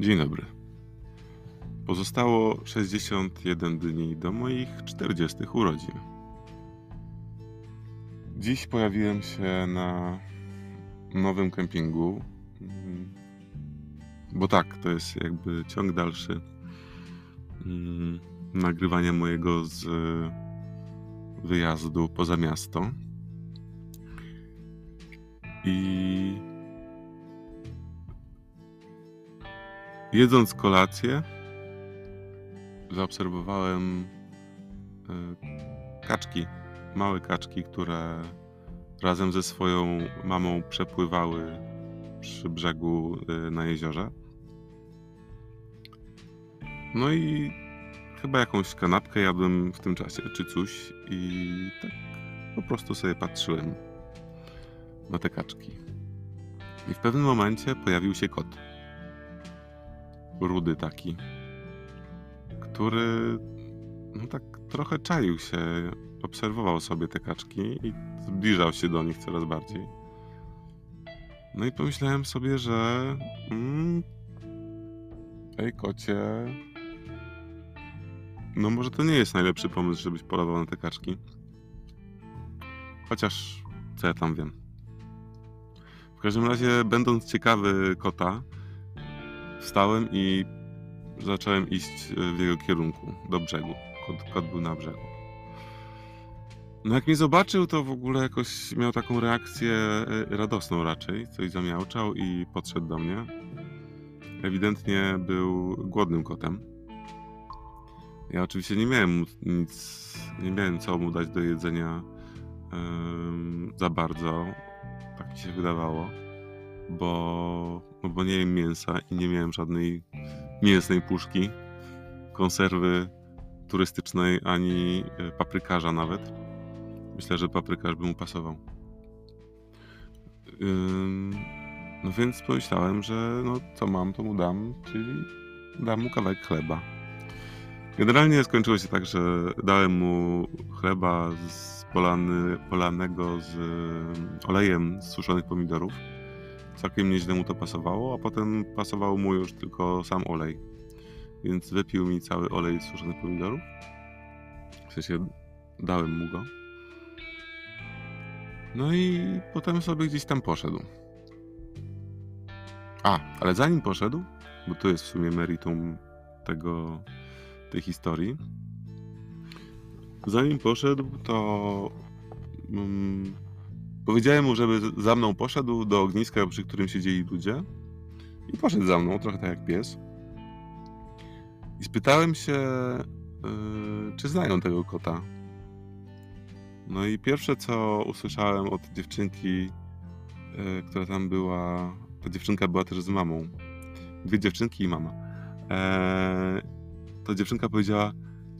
Dzień dobry. Pozostało 61 dni do moich 40 urodzin. Dziś pojawiłem się na nowym kempingu, bo tak, to jest jakby ciąg dalszy mm, nagrywania mojego z wyjazdu poza miasto. I jedząc kolację, zaobserwowałem y, kaczki, małe kaczki, które razem ze swoją mamą przepływały przy brzegu y, na jeziorze. No i chyba jakąś kanapkę jadłem w tym czasie, czy coś, i tak po prostu sobie patrzyłem na te kaczki. I w pewnym momencie pojawił się kot. Rudy taki, który no tak trochę czaił się, obserwował sobie te kaczki i zbliżał się do nich coraz bardziej. No i pomyślałem sobie, że mm, ej kocie, no może to nie jest najlepszy pomysł, żebyś polował na te kaczki. Chociaż co ja tam wiem. W każdym razie, będąc ciekawy kota, wstałem i zacząłem iść w jego kierunku, do brzegu. Kot, kot był na brzegu. No jak mnie zobaczył, to w ogóle jakoś miał taką reakcję e, radosną raczej. Coś zamiałczał i podszedł do mnie. Ewidentnie był głodnym kotem. Ja oczywiście nie miałem nic, nie miałem co mu dać do jedzenia za bardzo. Tak mi się wydawało, bo, no bo nie jem mięsa i nie miałem żadnej mięsnej puszki, konserwy turystycznej, ani e, paprykarza nawet. Myślę, że paprykarz by mu pasował. No więc pomyślałem, że no co mam, to mu dam, czyli dam mu kawałek chleba. Generalnie skończyło się tak, że dałem mu chleba z polany, polanego z olejem z suszonych pomidorów. Całkiem nieźle mu to pasowało, a potem pasował mu już tylko sam olej. Więc wypił mi cały olej z suszonych pomidorów. W sensie dałem mu go. No i potem sobie gdzieś tam poszedł. A, ale zanim poszedł, bo to jest w sumie meritum tego, tej historii. Zanim poszedł, to mm, powiedziałem mu, żeby za mną poszedł do ogniska, przy którym siedzieli ludzie. I poszedł za mną, trochę tak jak pies. I spytałem się, yy, czy znają tego kota. No i pierwsze, co usłyszałem od dziewczynki, yy, która tam była, ta dziewczynka była też z mamą. Dwie dziewczynki i mama. To dziewczynka powiedziała,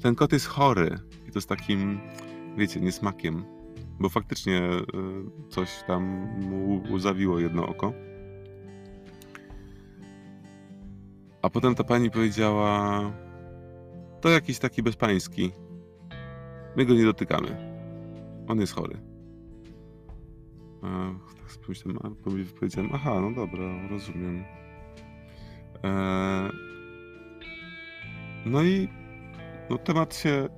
ten kot jest chory. I to z takim, wiecie, niesmakiem. Bo faktycznie y, coś tam mu zawiło jedno oko. A potem ta pani powiedziała, to jakiś taki bezpański. My go nie dotykamy. On jest chory. A, tak pomyślałem, a, powiedziałem, aha, no dobra, rozumiem. Eee, no i no, temat się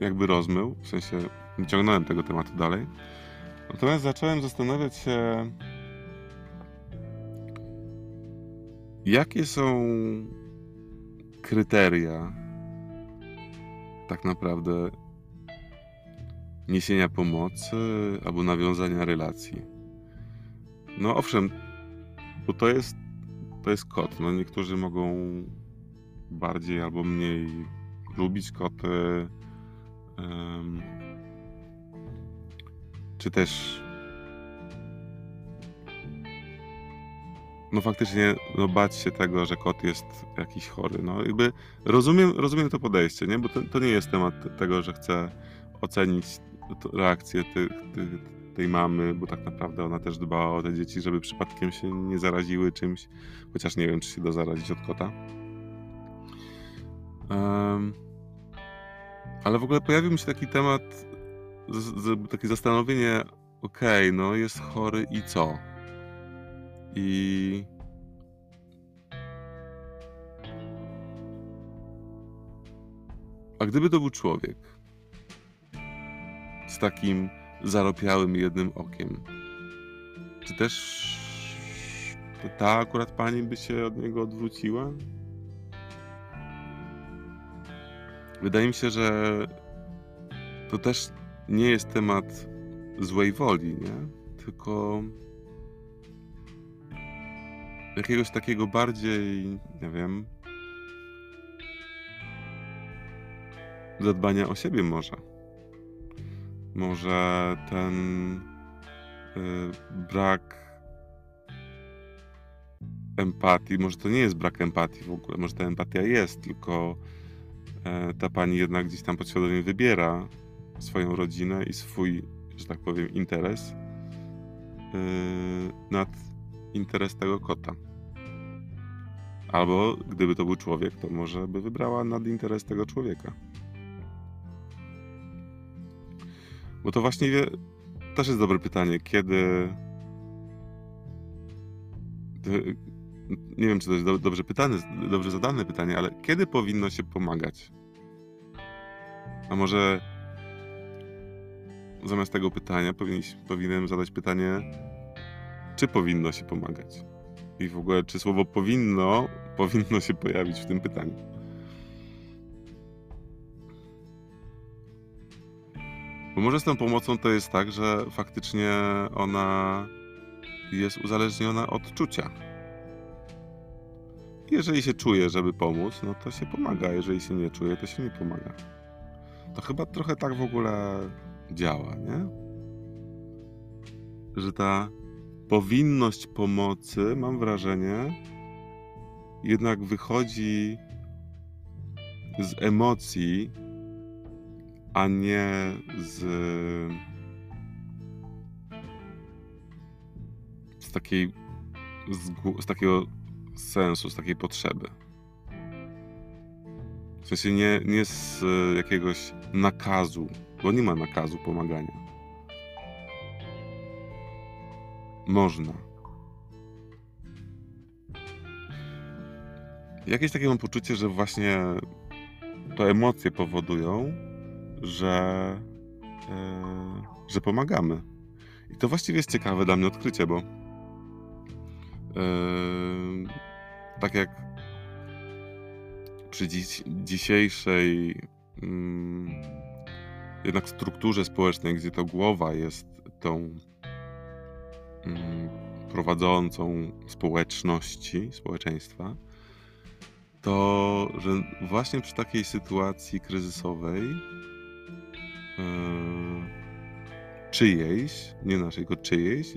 jakby rozmył, w sensie nie ciągnąłem tego tematu dalej. Natomiast zacząłem zastanawiać się, jakie są kryteria tak naprawdę niesienia pomocy albo nawiązania relacji. No owszem, bo to jest, to jest kot. No niektórzy mogą bardziej albo mniej lubić koty, um, czy też no faktycznie no bać się tego, że kot jest jakiś chory. No jakby rozumiem, rozumiem to podejście, nie? Bo to, to nie jest temat tego, że chcę ocenić reakcję tej mamy, bo tak naprawdę ona też dbała o te dzieci, żeby przypadkiem się nie zaraziły czymś, chociaż nie wiem, czy się da zarazić od kota. Um, ale w ogóle pojawił mi się taki temat, z, z, takie zastanowienie, okej, okay, no jest chory i co? I... A gdyby to był człowiek z takim zaropiałym jednym okiem, czy też ta akurat pani by się od niego odwróciła? Wydaje mi się, że to też nie jest temat złej woli, nie? Tylko jakiegoś takiego bardziej, nie wiem, zadbania o siebie może. Może ten y, brak empatii, może to nie jest brak empatii w ogóle, może ta empatia jest, tylko e, ta pani jednak gdzieś tam podświadomie wybiera swoją rodzinę i swój, że tak powiem, interes y, nad interes tego kota. Albo gdyby to był człowiek, to może by wybrała nad interes tego człowieka. Bo to właśnie wie, też jest dobre pytanie, kiedy. Nie wiem, czy to jest dobrze pytane, dobrze zadane pytanie, ale kiedy powinno się pomagać? A może zamiast tego pytania powinienem zadać pytanie, czy powinno się pomagać? I w ogóle, czy słowo powinno powinno się pojawić w tym pytaniu? Bo może z tą pomocą to jest tak, że faktycznie ona jest uzależniona od czucia. Jeżeli się czuje, żeby pomóc, no to się pomaga. Jeżeli się nie czuje, to się nie pomaga. To chyba trochę tak w ogóle działa, nie? Że ta powinność pomocy, mam wrażenie, jednak wychodzi z emocji, a nie z, z takiej z, z takiego sensu, z takiej potrzeby. W sensie nie, nie z jakiegoś nakazu, bo nie ma nakazu pomagania. Można. Jakieś takie mam poczucie, że właśnie to emocje powodują, że, yy, że pomagamy. I to właściwie jest ciekawe dla mnie odkrycie, bo yy, tak jak przy dziś, dzisiejszej yy, jednak strukturze społecznej, gdzie to głowa jest tą mm, prowadzącą społeczności, społeczeństwa, to że właśnie przy takiej sytuacji kryzysowej yy, czyjejś, nie naszej, tylko czyjejś,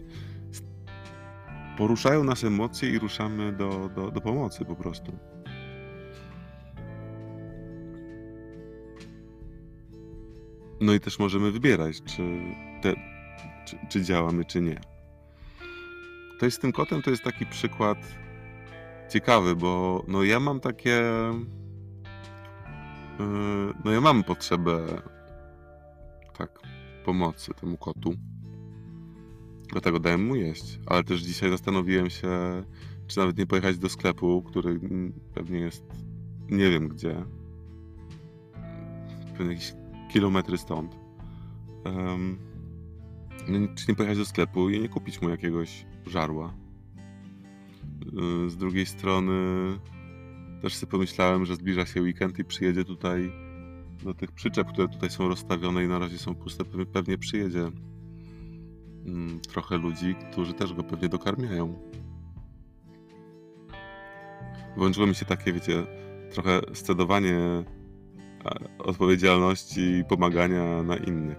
poruszają nas emocje i ruszamy do, do, do pomocy po prostu. No i też możemy wybierać, czy, te, czy, czy działamy, czy nie. To jest z tym kotem, to jest taki przykład ciekawy, bo no ja mam takie. Yy, no ja mam potrzebę tak pomocy temu kotu. Dlatego dałem mu jeść. Ale też dzisiaj zastanowiłem się, czy nawet nie pojechać do sklepu, który pewnie jest nie wiem gdzie. Pewnie jakieś kilometry stąd. Um, czy nie pojechać do sklepu i nie kupić mu jakiegoś żarła. Y, z drugiej strony też sobie pomyślałem, że zbliża się weekend i przyjedzie tutaj do tych przyczep, które tutaj są rozstawione i na razie są puste, pewnie przyjedzie mm, trochę ludzi, którzy też go pewnie dokarmiają. Włączyło mi się takie, wiecie, trochę scedowanie odpowiedzialności i pomagania na innych.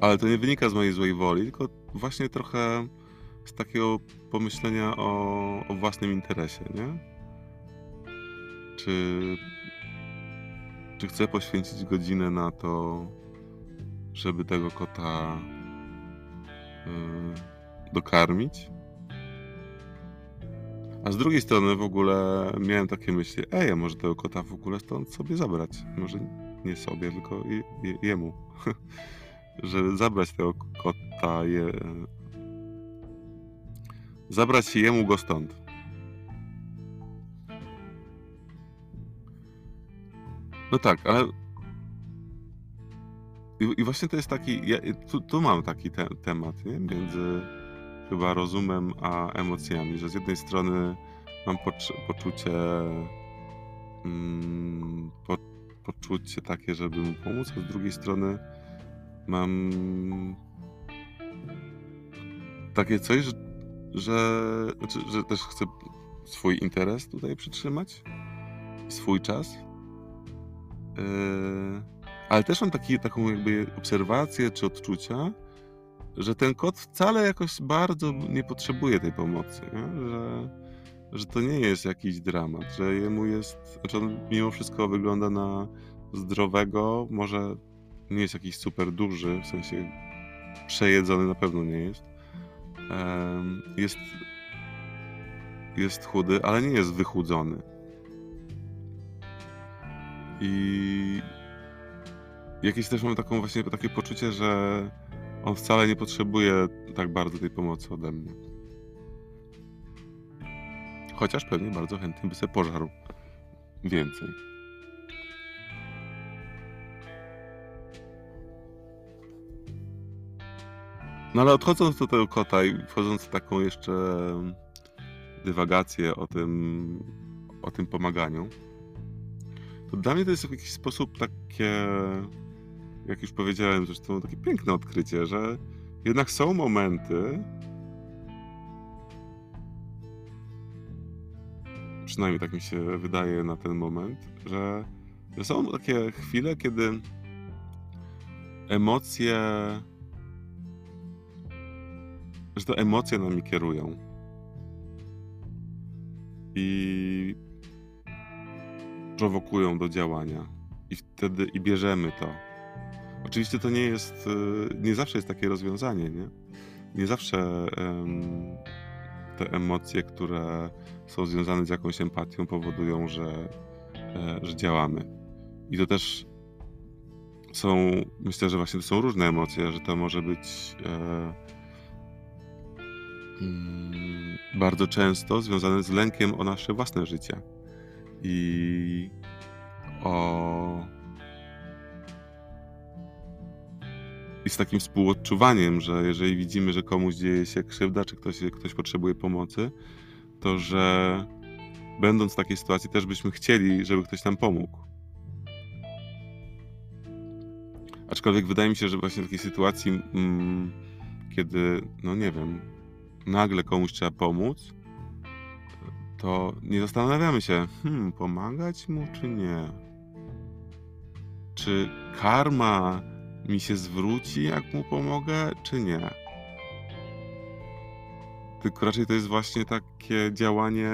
Ale to nie wynika z mojej złej woli, tylko właśnie trochę z takiego pomyślenia o, o własnym interesie, nie? Czy, czy chcę poświęcić godzinę na to, żeby tego kota yy, dokarmić? A z drugiej strony w ogóle miałem takie myśli, ej, a może tego kota w ogóle stąd sobie zabrać? Może nie sobie, tylko je, je, jemu. Że zabrać tego kota, je... zabrać jemu go stąd. No tak, ale i, właśnie to jest taki, ja, tu, tu, mam taki te, temat, nie? Między chyba rozumem a emocjami, że z jednej strony mam poczucie mm, po, poczucie takie, żeby mu pomóc, a z drugiej strony mam takie coś, że, że, znaczy, że też chcę swój interes tutaj przytrzymać, swój czas. Yy, ale też mam taki, taką jakby obserwację czy odczucia, że ten kot wcale jakoś bardzo nie potrzebuje tej pomocy, nie? Że, że to nie jest jakiś dramat, że jemu jest, znaczy on mimo wszystko wygląda na zdrowego, może nie jest jakiś super duży, w sensie przejedzony na pewno nie jest. Jest, jest chudy, ale nie jest wychudzony. I jakieś też mam taką właśnie takie poczucie, że on wcale nie potrzebuje tak bardzo tej pomocy ode mnie. Chociaż pewnie bardzo chętnie by sobie pożarł więcej. No ale odchodząc do tego kota i wchodząc w taką jeszcze dywagację o tym, o tym pomaganiu, to dla mnie to jest w jakiś sposób takie jak już powiedziałem, zresztą takie piękne odkrycie, że jednak są momenty, przynajmniej tak mi się wydaje na ten moment, że, że są takie chwile, kiedy emocje, że to emocje nami kierują. I prowokują do działania. I wtedy i bierzemy to. Oczywiście to nie jest, y, nie zawsze jest takie rozwiązanie, nie? Nie zawsze um, te emocje, które są związane z jakąś empatią, powodują, że, e, że działamy. I to też są, myślę, że właśnie to są różne emocje, że to może być e, mm, bardzo często związane z lękiem o nasze własne życie i o z takim współodczuwaniem, że jeżeli widzimy, że komuś dzieje się krzywda, czy ktoś, ktoś potrzebuje pomocy, to że będąc w takiej sytuacji też byśmy chcieli, żeby ktoś nam pomógł. Aczkolwiek wydaje mi się, że właśnie w takiej sytuacji, mm, kiedy, no nie wiem, nagle komuś trzeba pomóc, to nie zastanawiamy się, hmm, pomagać mu czy nie? Czy karma mi się zwróci, jak mu pomogę, czy nie. Tylko raczej to jest właśnie takie działanie.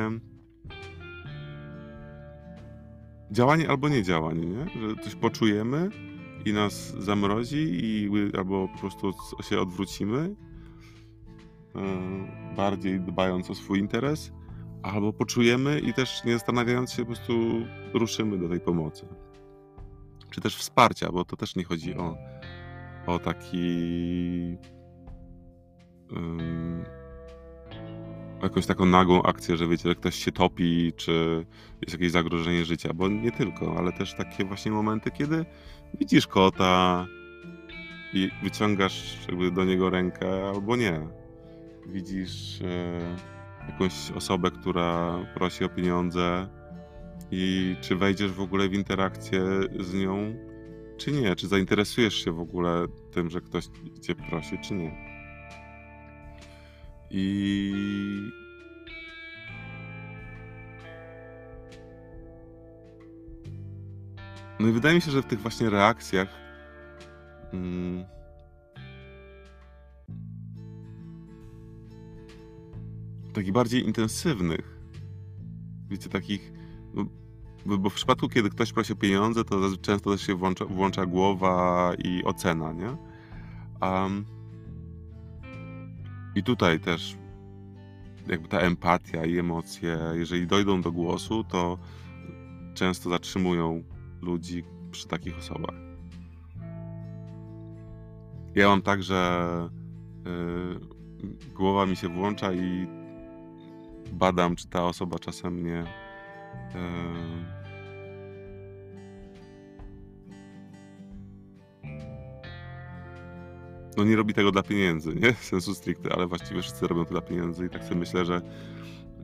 Działanie albo nie działanie, nie? Że coś poczujemy i nas zamrozi, i, albo po prostu się odwrócimy, e, bardziej dbając o swój interes, albo poczujemy i też nie zastanawiając się, po prostu ruszymy do tej pomocy. Czy też wsparcia, bo to też nie chodzi o o taki. Um, jakąś taką nagłą akcję, że wiecie, że ktoś się topi, czy jest jakieś zagrożenie życia, bo nie tylko, ale też takie właśnie momenty, kiedy widzisz kota i wyciągasz jakby do niego rękę, albo nie. Widzisz e, jakąś osobę, która prosi o pieniądze i czy wejdziesz w ogóle w interakcję z nią, czy nie? Czy zainteresujesz się w ogóle tym, że ktoś cię prosi, czy nie? I No i wydaje mi się, że w tych właśnie reakcjach mm, takich bardziej intensywnych, wiecie, takich bo w przypadku, kiedy ktoś prosi o pieniądze, to często też się włącza, włącza głowa i ocena, nie? Um, I tutaj też jakby ta empatia i emocje, jeżeli dojdą do głosu, to często zatrzymują ludzi przy takich osobach. Ja mam tak, że yy, głowa mi się włącza i badam, czy ta osoba czasem nie. Yy, no nie robi tego dla pieniędzy, nie? Sensu stricte, ale właściwie wszyscy robią to dla pieniędzy i tak sobie myślę, że,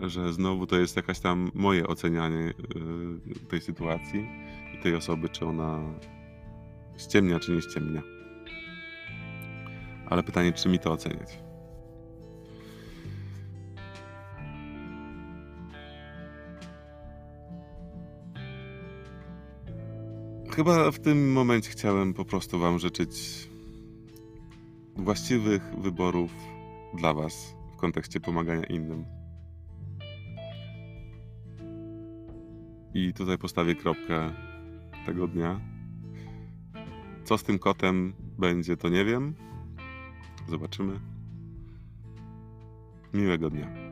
że znowu to jest jakaś tam moje ocenianie y, tej sytuacji i tej osoby, czy ona ściemnia, czy nie ściemnia. Ale pytanie, czy mi to oceniać? Chyba w tym momencie chciałem po prostu Wam życzyć właściwych wyborów dla Was w kontekście pomagania innym. I tutaj postawię kropkę tego dnia. Co z tym kotem będzie, to nie wiem. Zobaczymy. Miłego dnia.